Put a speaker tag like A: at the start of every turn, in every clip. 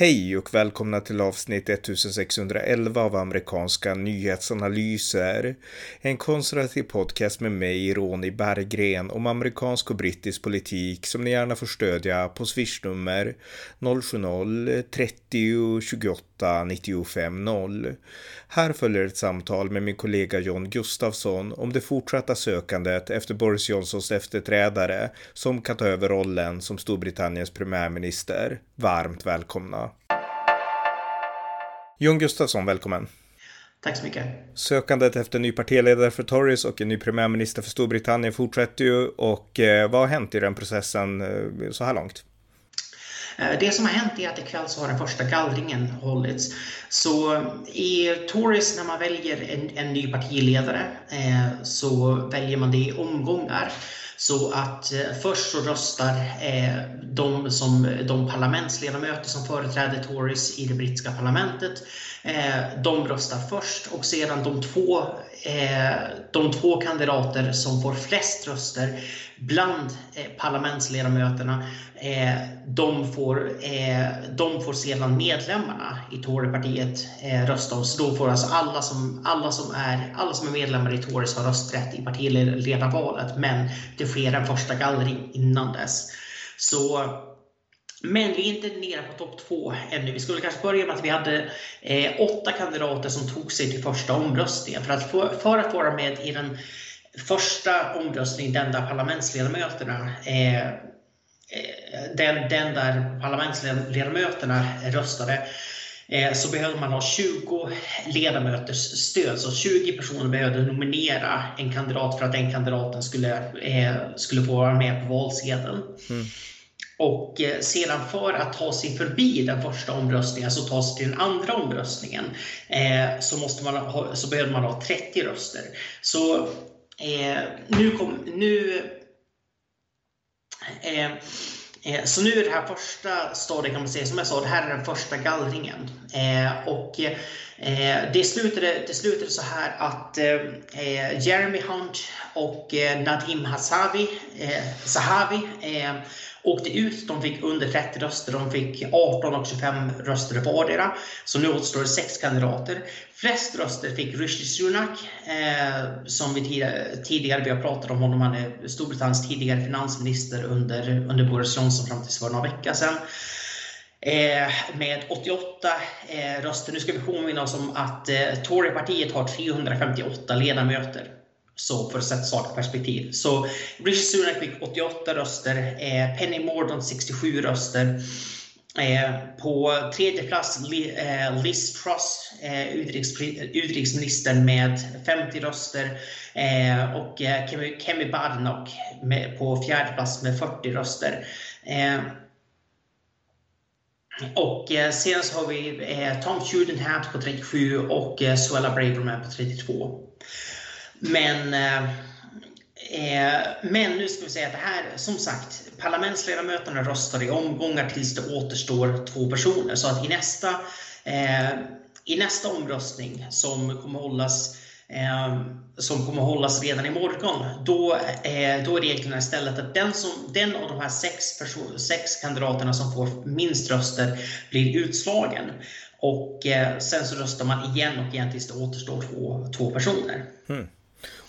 A: Hej och välkomna till avsnitt 1611 av amerikanska nyhetsanalyser. En konservativ podcast med mig, Ronny Berggren, om amerikansk och brittisk politik som ni gärna får stödja på swishnummer 070-30 28 95 0. Här följer ett samtal med min kollega John Gustafsson om det fortsatta sökandet efter Boris Johnsons efterträdare som kan ta över rollen som Storbritanniens premiärminister. Varmt välkomna! Jon Gustafsson, välkommen.
B: Tack så mycket.
A: Sökandet efter ny partiledare för Tories och en ny premiärminister för Storbritannien fortsätter ju och eh, vad har hänt i den processen eh, så här långt?
B: Eh, det som har hänt är att ikväll så har den första gallringen hållits. Så i Tories när man väljer en, en ny partiledare eh, så väljer man det i omgångar. Så att eh, först så röstar eh, de, som, de parlamentsledamöter som företräder Tories i det brittiska parlamentet, eh, de röstar först och sedan de två, Eh, de två kandidater som får flest röster bland eh, parlamentsledamöterna, eh, de får, de får sedan medlemmarna i Torypartiet rösta. om. så då får alltså alla som, alla, som är, alla som är medlemmar i Tories har rösträtt i partiledarvalet, men det sker en första gallring innan dess. Så men vi är inte nere på topp två ännu. Vi skulle kanske börja med att vi hade eh, åtta kandidater som tog sig till första omröstningen. För att, få, för att vara med i den första omröstningen, den där parlamentsledamöterna eh, eh den, den där parlamentsledamöterna röstade, Eh, så behövde man ha 20 ledamöters stöd. Så 20 personer behövde nominera en kandidat för att den kandidaten skulle, eh, skulle få vara med på valsedeln. Mm. Och eh, sedan för att ta sig förbi den första omröstningen, så ta sig till den andra omröstningen, eh, så, måste man ha, så behöver man ha 30 röster. Så eh, nu, kom, nu så nu är det här första stadiet kan man säga, som jag sa, det här är den första gallringen. Eh, och eh, det, slutade, det slutade så här att Jeremy Hunt och Nadim Hassavi, Sahavi åkte ut. De fick under 30 röster. De fick 18 och 25 röster vardera. Så nu återstår det sex kandidater. Flest röster fick Rishi Sunak, eh, som vi tidigare, tidigare vi har pratat om honom. Han är Storbritanniens tidigare finansminister under, under Boris Johnson fram till för några veckor sedan. Eh, med 88 eh, röster. Nu ska vi påminna oss om att eh, Torypartiet har 358 ledamöter. Så för att sätta saker i perspektiv. Så Rishi Sunak fick 88 röster, eh, Penny Mordaunt 67 röster. Eh, på tredje plats eh, Liz Truss, eh, utrikesministern med 50 röster. Eh, och eh, Kemi, Kemi Badenoch med, på fjärde plats med 40 röster. Eh, och eh, sen så har vi eh, Tom Judenhat på 37 och eh, Suella Braverman på 32. Men, eh, eh, men nu ska vi säga att det här, som sagt, parlamentsledamöterna röstar i omgångar tills det återstår två personer. Så att i nästa, eh, i nästa omröstning som kommer hållas eh, som kommer hållas redan imorgon, då, eh, då är reglerna istället att den, som, den av de här sex, person, sex kandidaterna som får minst röster blir utslagen. Och eh, sen så röstar man igen och igen tills det återstår två, två personer. Mm.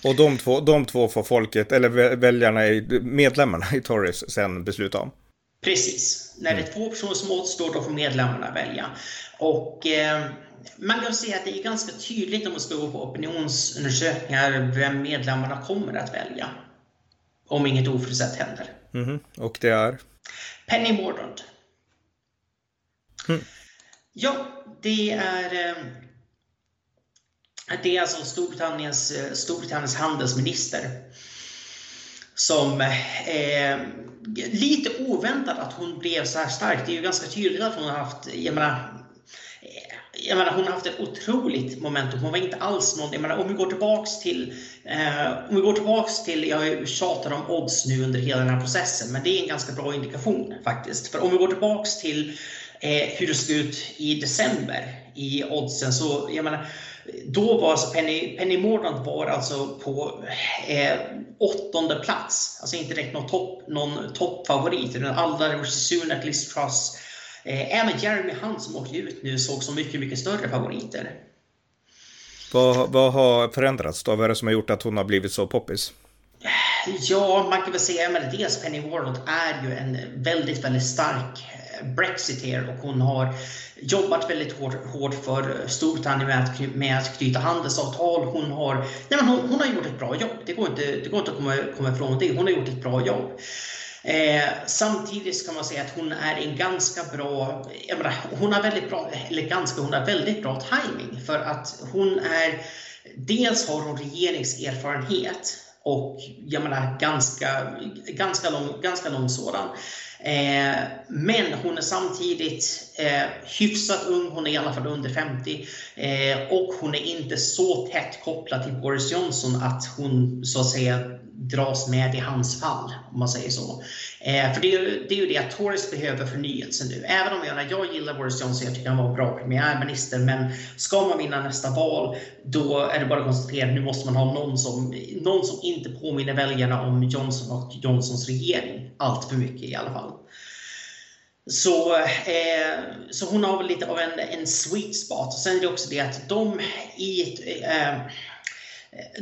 A: Och de två, de två får folket, eller väljarna, medlemmarna i Tories sen besluta om?
B: Precis. När det är två personer som återstår, då får medlemmarna välja. Och eh, man kan säga att det är ganska tydligt om man ska gå på opinionsundersökningar vem medlemmarna kommer att välja. Om inget oförutsett händer.
A: Mm. Och det är?
B: Penny Mordaunt. Mm. Ja, det är... Eh, det är alltså Storbritanniens, eh, Storbritanniens handelsminister som eh, lite oväntat att hon blev så här stark. Det är ju ganska tydligt att hon har haft, jag menar, eh, jag menar, hon har haft ett otroligt momentum. Hon var inte alls någon, jag menar, om vi går tillbaks till, eh, om vi går tillbaks till, jag tjatar om odds nu under hela den här processen, men det är en ganska bra indikation faktiskt. För om vi går tillbaks till eh, hur det såg ut i december i oddsen, så jag menar, då var alltså Penny, Penny Mordaunt var alltså på eh, åttonde plats. Alltså inte direkt någon, topp, någon toppfavorit. Alla Sunak, Liz Truss, Eh, även Jeremy Hunt som åkte ut nu såg som mycket, mycket större favoriter.
A: Vad, vad har förändrats då? Vad är det som har gjort att hon har blivit så poppis?
B: Ja, man kan väl säga att dels Penny Wardle är ju en väldigt, väldigt stark eh, brexiteer och hon har jobbat väldigt hårt, hårt för eh, Storbritannien med att, med att knyta handelsavtal. Hon har, nej men hon, hon, har gjort ett bra jobb, det går inte, det går inte att komma, komma ifrån det. Hon har gjort ett bra jobb. Eh, samtidigt kan man säga att hon är en ganska bra, jag menar, hon har väldigt bra, eller ganska, hon har väldigt bra timing för att hon är, dels har hon regeringserfarenhet och jag menar ganska, ganska, lång, ganska lång sådan. Eh, men hon är samtidigt eh, hyfsat ung, hon är i alla fall under 50 eh, och hon är inte så tätt kopplad till Boris Johnson att hon så att säga dras med i hans fall, om man säger så. Eh, för det är, ju, det är ju det att Tories behöver förnyelse nu. Även om jag, jag gillar Boris Johnson, jag tycker han var bra premiärminister, men ska man vinna nästa val, då är det bara att konstatera att nu måste man ha någon som, någon som inte påminner väljarna om Johnson och Johnsons regering allt för mycket i alla fall. Så, eh, så hon har väl lite av en, en sweet spot. Sen är det också det att de i eh,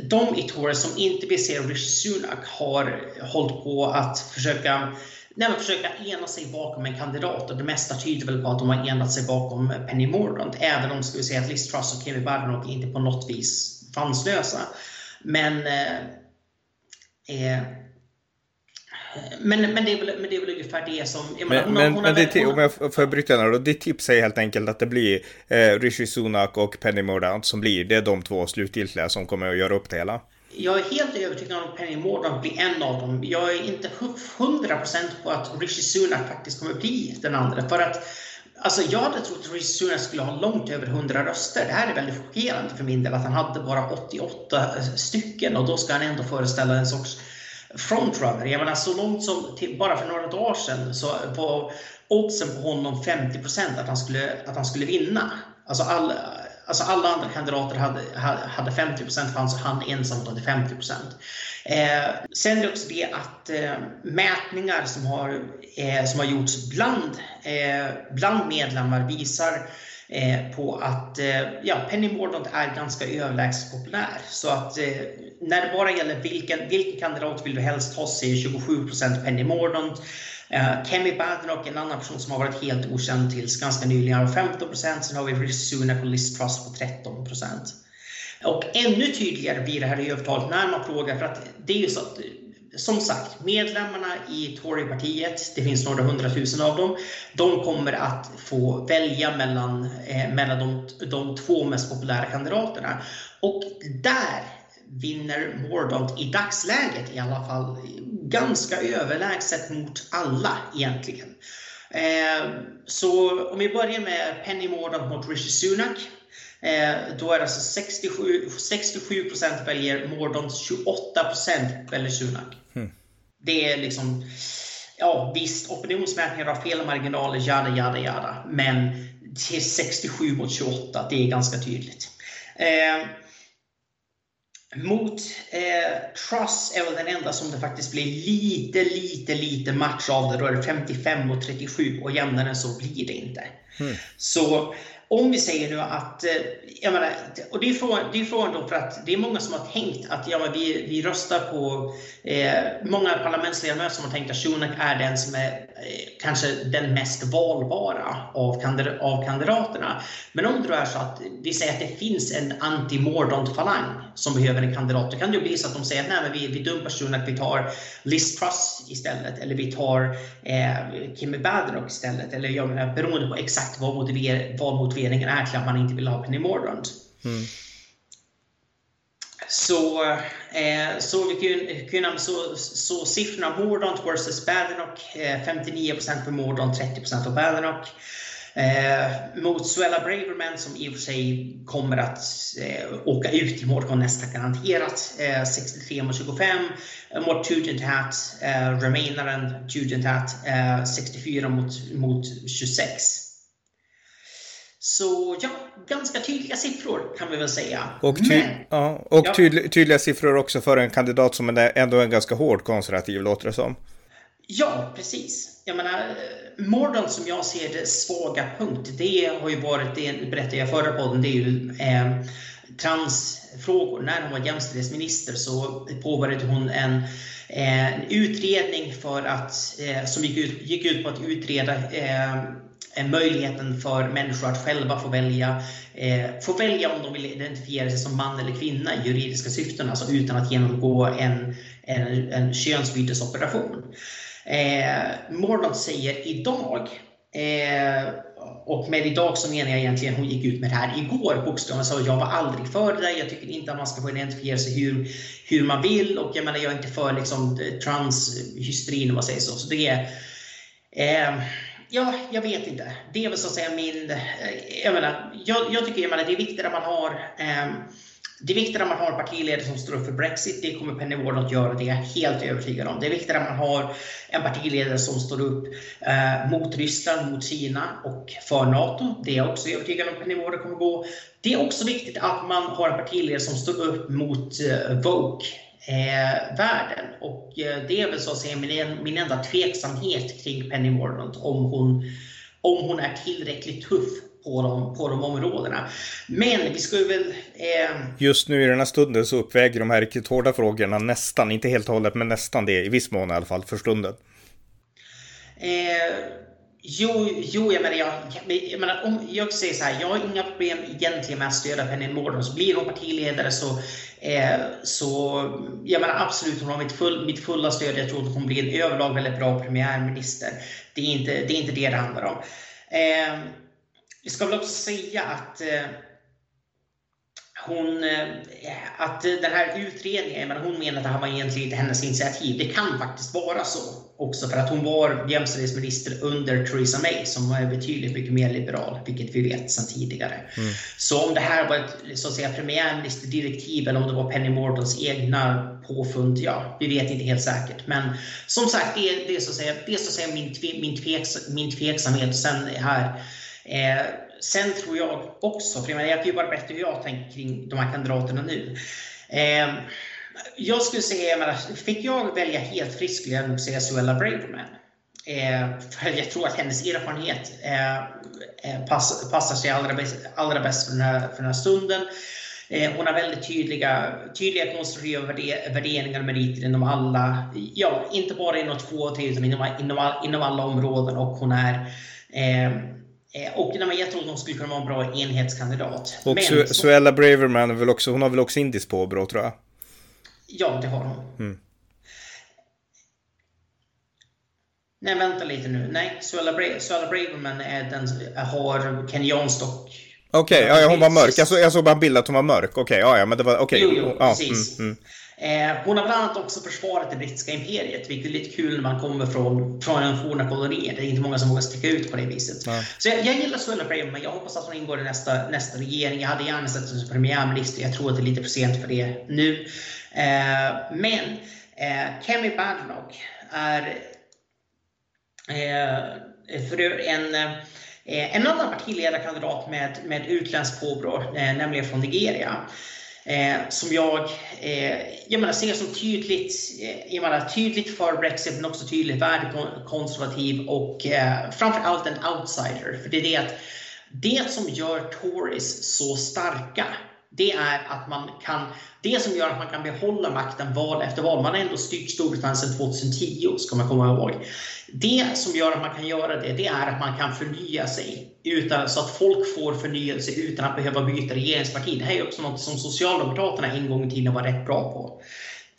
B: de i Tories som inte vill se Rishi Sunak har hållit på att försöka nej, försöka ena sig bakom en kandidat och det mesta tyder väl på att de har enat sig bakom Penny Mordaunt. Även om ska vi säga att Liz Truss och Kevin Badenoch inte på något vis fanslösa. Men eh, eh men, men, det är väl, men det är väl ungefär det som...
A: men, menar, hon, men, hon men det, väl, om jag får bryta henne då, ditt tips är helt enkelt att det blir eh, Rishi Sunak och Penny Mordaunt som blir, det är de två slutgiltiga som kommer att göra upp det hela.
B: Jag är helt övertygad om att Penny Mordaunt blir en av dem. Jag är inte 100% på att Rishi Sunak faktiskt kommer bli den andra. För att Alltså jag hade trott att Rishi Sunak skulle ha långt över 100 röster. Det här är väldigt chockerande för min del att han hade bara 88 stycken och då ska han ändå föreställa en sorts frontrunner. Jag menar så långt som till, bara för några dagar sedan så var oddsen på honom 50 att han skulle, att han skulle vinna. Alltså, all, alltså alla andra kandidater hade, hade 50 fanns och han ensam hade 50 eh, Sen är det också det att eh, mätningar som har, eh, som har gjorts bland, eh, bland medlemmar visar Eh, Eh, på att eh, ja, Penny Mordaunt är ganska överlägset populär. Så att eh, när det bara gäller vilken, vilken kandidat vill du helst ha så är 27% Penny Mordaunt. Uh, Kemi Badenoch, en annan person som har varit helt okänd tills ganska nyligen, har 15%. Sen har vi Rishi Sunak och Liz Truss på 13%. Och ännu tydligare blir det här i övertalet när man frågar, för att det är ju så att som sagt, medlemmarna i Torypartiet, det finns några hundratusen av dem, de kommer att få välja mellan, eh, mellan de, de två mest populära kandidaterna. Och där vinner Mordaunt i dagsläget i alla fall ganska överlägset mot alla egentligen. Eh, så om vi börjar med Penny Mordaunt mot Rishi Sunak. Eh, då är det alltså 67, 67 väljer Mordaunt, 28 väljer Sunak. Mm. Det är liksom, ja visst, opinionsmätningar har fel marginaler, jada, jada, jada. Men till 67 mot 28, det är ganska tydligt. Eh, mot eh, Truss är väl den enda som det faktiskt blir lite, lite, lite match av. Det. Då är det 55 mot 37 och jämnare än så blir det inte. Mm. Så om vi säger nu att, eh, jag menar, och det är frågan, det är frågan då för att det är många som har tänkt att ja, vi, vi röstar på, eh, många parlamentsledamöter som har tänkt att Shunak är den som är eh, kanske den mest valbara av, av kandidaterna. Men om det då är så att vi säger att det finns en anti-Mordaunt-falang som behöver en kandidat, då kan det bli så att de säger att nej, men vi, vi dumpar Shunak, vi tar Liz Truss istället, eller vi tar eh, Kimmy Badenoch istället, eller jag menar, beroende på exakt vad, motiver, vad motiveringen är till att man inte vill ha Penny Mordaunt. Mm. Så, eh, så, vi kunde, så, så siffrorna Mordaunt versus Badenoch, eh, 59% för Mordaunt, 30% för Badenoch. Eh, mot Suella Braverman som i och för sig kommer att eh, åka ut i morgon nästa garanterat. Eh, 63 mot 25. Mot Tugendhat, eh, remainaren Tugendhat, eh, 64 mot, mot 26. Så ja, ganska tydliga siffror kan vi väl säga.
A: Och, ty Men, ja, och ja. Tydliga, tydliga siffror också för en kandidat som är ändå är ganska hård konservativ låter det som.
B: Ja, precis. Jag menar, Mordant som jag ser det svaga punkt, det har ju varit, det berättade jag förra podden, det är ju eh, transfrågor. När hon var jämställdhetsminister så påbörjade hon en, en utredning för att, eh, som gick ut, gick ut på att utreda eh, Eh, möjligheten för människor att själva få välja, eh, få välja om de vill identifiera sig som man eller kvinna i juridiska syften, alltså utan att genomgå en, en, en könsbytesoperation. Eh, Mordaunt säger idag eh, och med idag så menar jag egentligen, hon gick ut med det här igår bokstavligen sa jag var aldrig för det där. Jag tycker inte att man ska få identifiera sig hur, hur man vill och jag menar jag är inte för liksom transhysterin om man säger så. så det är, eh, ja, jag vet inte. Det är väl så att säga min, eh, jag menar, jag, jag tycker jag menar, det är viktigt att man har eh, det är viktigt att man har partiledare som står upp för Brexit. Det kommer Penny Ward att göra, det är jag helt övertygad om. Det är viktigt att man har en partiledare som står upp eh, mot Ryssland, mot Kina och för NATO. Det är jag också övertygad om Penny Ward kommer gå. Det är också viktigt att man har en partiledare som står upp mot eh, Vogue eh, världen. Och eh, det är väl så att säga min, min enda tveksamhet kring Penny Mordaunt om hon, om hon är tillräckligt tuff på de, på de områdena. Men vi skulle väl... Eh...
A: Just nu i den här stunden så uppväger de här riktigt hårda frågorna nästan, inte helt och hållet, men nästan det i viss mån i alla fall för stunden.
B: Eh, jo, jo, jag menar, jag, jag, menar, om, jag säger så här, jag har inga problem egentligen med att stödja Penny Mordaunt. Så blir hon partiledare så, eh, så jag menar absolut, hon har mitt, full, mitt fulla stöd. Jag tror att hon blir en överlag väldigt bra premiärminister. Det är inte det, är inte det det handlar om. Eh, vi ska väl också säga att eh, hon, eh, att den här utredningen, men hon menar att det här var egentligen inte hennes initiativ. Det kan faktiskt vara så också för att hon var jämställdhetsminister under Theresa May som var betydligt mycket mer liberal, vilket vi vet sedan tidigare. Mm. Så om det här var ett så att säga, premiärministerdirektiv eller om det var Penny Mortons egna påfund, ja, vi vet inte helt säkert. Men som sagt, det är, det är så att säga, det är så att säga min, tve, min, tveks, min tveksamhet. Sen här Eh, sen tror jag också, för jag, menar, jag kan ju bara berätta hur jag tänker kring de här kandidaterna nu. Eh, jag skulle säga, jag menar, fick jag välja helt frisk skulle jag nog säga Suella Braverman. Eh, för jag tror att hennes erfarenhet eh, eh pass, passar sig allra bäst, allra bäst för, den här, för den här stunden. Eh, hon har väldigt tydliga, tydliga konstruktiva värderingar och meriter inom alla, ja, inte bara inom två och tre, utan inom, inom, inom alla områden. Och hon är eh, Eh, och jag tror att hon skulle kunna vara en bra enhetskandidat.
A: Och Men, Suella Braverman, väl också, hon har väl också indiskt påbrå tror jag?
B: Ja, det har hon. Mm. Nej, vänta lite nu. Nej, Suella, Bra Suella Braverman är den, har kenyanstock.
A: Okej, okay, ja, hon var mörk. Jag, så, jag såg bara en bild att hon var mörk. Okej, okay, ja, ja, men det var okej.
B: Okay. Jo, jo, ja, precis. Mm, mm. Eh, hon har bland annat också försvarat det brittiska imperiet, vilket är lite kul när man kommer från, från en forna koloni. Det är inte många som vågar sticka ut på det viset. Ja. Så jag, jag gillar Suella Braverman. Jag hoppas att hon ingår i nästa, nästa regering. Jag hade gärna sett henne som premiärminister. Jag tror att det är lite för sent för det nu. Eh, men eh, Kemi Badenoch är eh, för en eh, en annan partiledarkandidat med, med utländskt påbrå, eh, nämligen från Nigeria eh, som jag, eh, jag menar, ser som tydligt, eh, jag menar, tydligt för Brexit men också tydligt värdekonservativ och eh, framförallt en outsider. För det är det att det som gör Tories så starka det är att man kan, det som gör att man kan behålla makten val efter val. Man har ändå styrt Storbritannien sedan 2010, ska man komma ihåg. Det som gör att man kan göra det, det är att man kan förnya sig utan, så att folk får förnyelse utan att behöva byta regeringsparti. Det här är också något som Socialdemokraterna en gång i tiden var rätt bra på.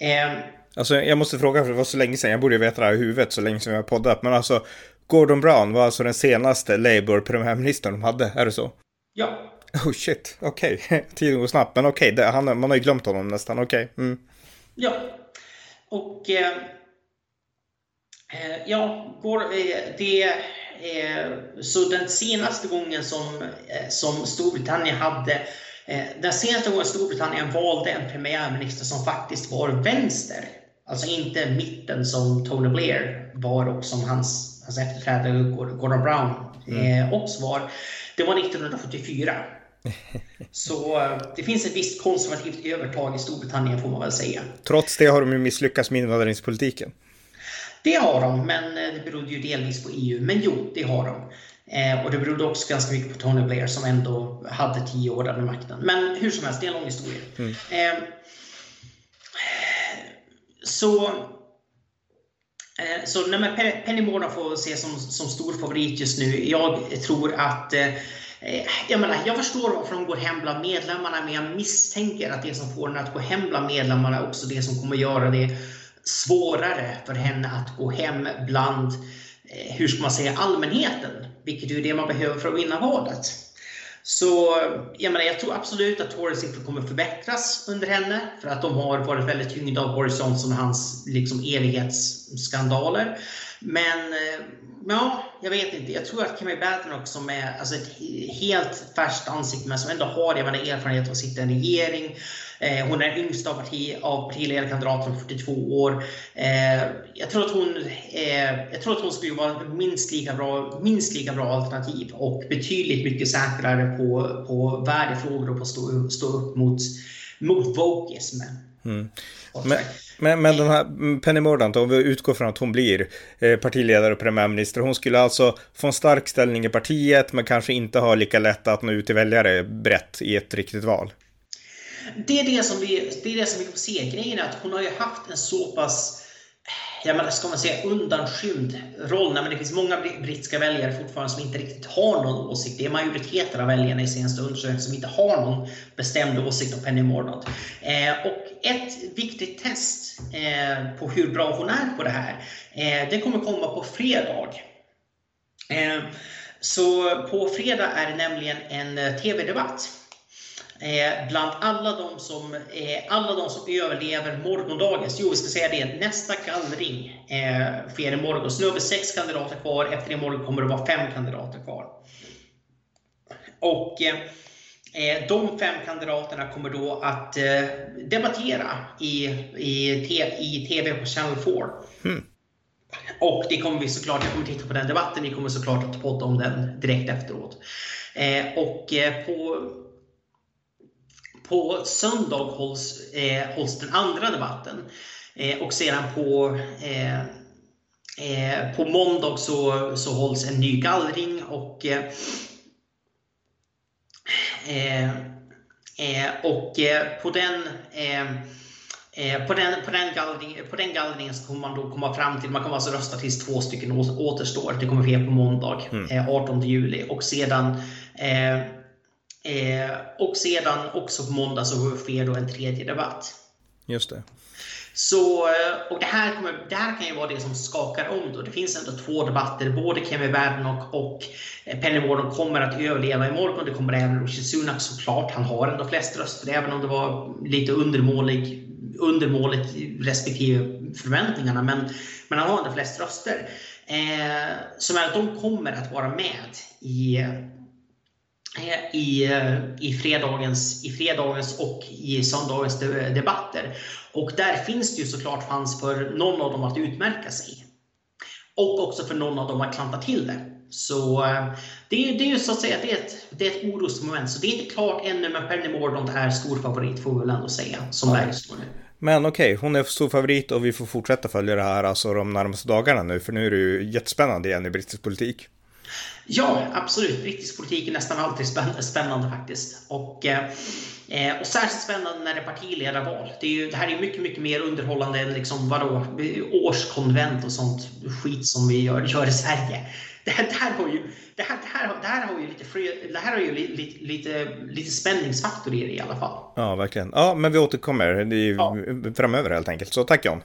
A: Eh, alltså, jag måste fråga, för det var så länge sedan, jag borde veta det här i huvudet så länge som jag har poddat, men alltså Gordon Brown var alltså den senaste Labour-premiärministern de hade, är det så?
B: Ja.
A: Oh shit, okej. Okay. Tiden går snabbt, men okej, okay. man har ju glömt honom nästan, okej. Okay. Mm.
B: Ja, och eh, eh ja, går, eh, det, eh, så den senaste gången som, som Storbritannien hade den senaste gången Storbritannien valde en premiärminister som faktiskt var vänster, alltså inte mitten som Tony Blair var och som hans, hans efterträdare Gordon Brown mm. också var, det var 1974. Så eh, det finns ett visst konservativt övertag i Storbritannien får man väl säga.
A: Trots det har de ju misslyckats med invandringspolitiken.
B: Det har de, men det berodde ju delvis på EU. Men jo, det har de. Eh, och det berodde också ganska mycket på Tony Blair som ändå hade tio år där med makten. Men hur som helst, det är en lång historia. Mm. Eh, så eh, så nej, Penny Mordaunt får ses som, som stor favorit just nu. Jag tror att eh, Eh, jag, menar, jag förstår varför de går hem bland medlemmarna, men jag misstänker att det som får henne att gå hem bland medlemmarna är också det som kommer göra det svårare för henne att gå hem bland, eh, hur ska man säga, allmänheten. Vilket är det man behöver för att vinna valet. Så jag, menar, jag tror absolut att Tories siffror kommer förbättras under henne. För att de har varit väldigt tyngda av Boris Johnson och hans liksom, evighetsskandaler. Men eh, ja, jag vet inte. Jag tror att Cammy Batten också som är alltså, ett helt färskt ansikte men som ändå har erfarenhet av att sitta i en regering Eh, hon är yngst av, parti, av från 42 år. Eh, jag, tror att hon, eh, jag tror att hon skulle vara minst lika bra, minst lika bra alternativ och betydligt mycket säkrare på, på värdefrågor och på att stå, stå upp mot, mot vokism. Mm.
A: Men, men, men, den här Penny Mordaunt, om vi utgår från att hon blir partiledare och premiärminister, hon skulle alltså få en stark ställning i partiet men kanske inte ha lika lätt att nå ut till väljare brett i ett riktigt val?
B: det är det som vi, det är det som vi får se. Grejen är att hon har ju haft en så pass ja, men ska man säga undanskymd roll. Nej, men det finns många brittiska väljare fortfarande som inte riktigt har någon åsikt. Det är majoriteten av väljarna i senaste undersökningen som inte har någon bestämd åsikt om Penny Mordaunt. Eh, och ett viktigt test eh, på hur bra hon är på det här, eh, det kommer komma på fredag. Eh, så på fredag är det nämligen en eh, TV-debatt Eh, bland alla de, som, eh, alla de som överlever morgondagens, jo vi ska säga det, nästa gallring eh, sker imorgon. Så nu har vi sex kandidater kvar, efter imorgon kommer det vara fem kandidater kvar. Och eh, de fem kandidaterna kommer då att debattera i, i, i TV på Channel 4. Mm. Och det kommer vi såklart, jag kommer titta på den debatten, vi kommer såklart att podda om den direkt efteråt. Och på på söndag hålls, eh, hålls den andra debatten. Eh, och sedan på, eh, eh på måndag så, så hålls en ny gallring och eh, eh, och på den på den, på, den gallring, på den gallringen så kommer man då komma fram till, man kommer alltså rösta tills två stycken återstår. Det kommer ske på måndag, mm. 18 juli. Och sedan Eh, och sedan också på måndag så sker då en tredje debatt.
A: Just det.
B: Så, eh, och det här, kommer, det här kan ju vara det som skakar om då. Det finns ändå två debatter. Både Kevin Badenoch och eh, Penny Mordaunt kommer att överleva imorgon. Det kommer även Rishi Sunak såklart. Han har ändå flest röster, även om det var lite undermålig, undermåligt respektive förväntningarna. Men, men han har ändå flest röster. Eh, som är att de kommer att vara med i i, eh, i, fredagens, i fredagens och i söndagens debatter. Och där finns det ju såklart chans för någon av dem att utmärka sig. Och också för någon av dem att klanta till det. Så eh, det, är, det är ju så att säga det är ett, det är ett orosmoment. Så det är inte klart ännu, men Penny Mordaunt är stor favorit får vi väl ändå säga, som läget står nu.
A: Men okej, okay, hon är stor favorit och vi får fortsätta följa det här alltså de närmaste dagarna nu, för nu är det ju jättespännande igen i brittisk politik.
B: Ja, absolut. Brittisk politik är nästan alltid spännande faktiskt. Och, eh, och särskilt spännande när det är partiledarval. Det, är ju, det här är mycket, mycket mer underhållande än liksom, vadå, årskonvent och sånt skit som vi gör, gör i Sverige. Det här, det här har ju, det här, det här, det här har ju, lite, det här har ju lite, lite, lite spänningsfaktor i det i alla fall.
A: Ja, verkligen. Ja, men vi återkommer ja. framöver helt enkelt. Så tack John.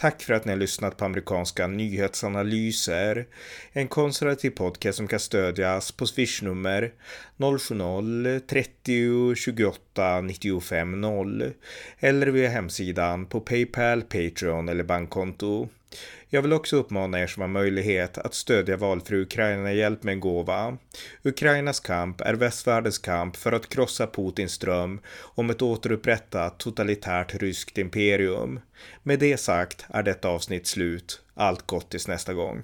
A: Tack. För att ni har lyssnat på amerikanska nyhetsanalyser. En konservativ podcast som kan stödjas på swishnummer 070-30 28 95 0 eller via hemsidan på Paypal, Patreon eller bankkonto. Jag vill också uppmana er som har möjlighet att stödja valfri Ukraina-hjälp med en gåva. Ukrainas kamp är västvärldens kamp för att krossa Putins dröm om ett återupprättat totalitärt ryskt imperium. Med det sagt är detta avsnitt slut. Allt gott tills nästa gång.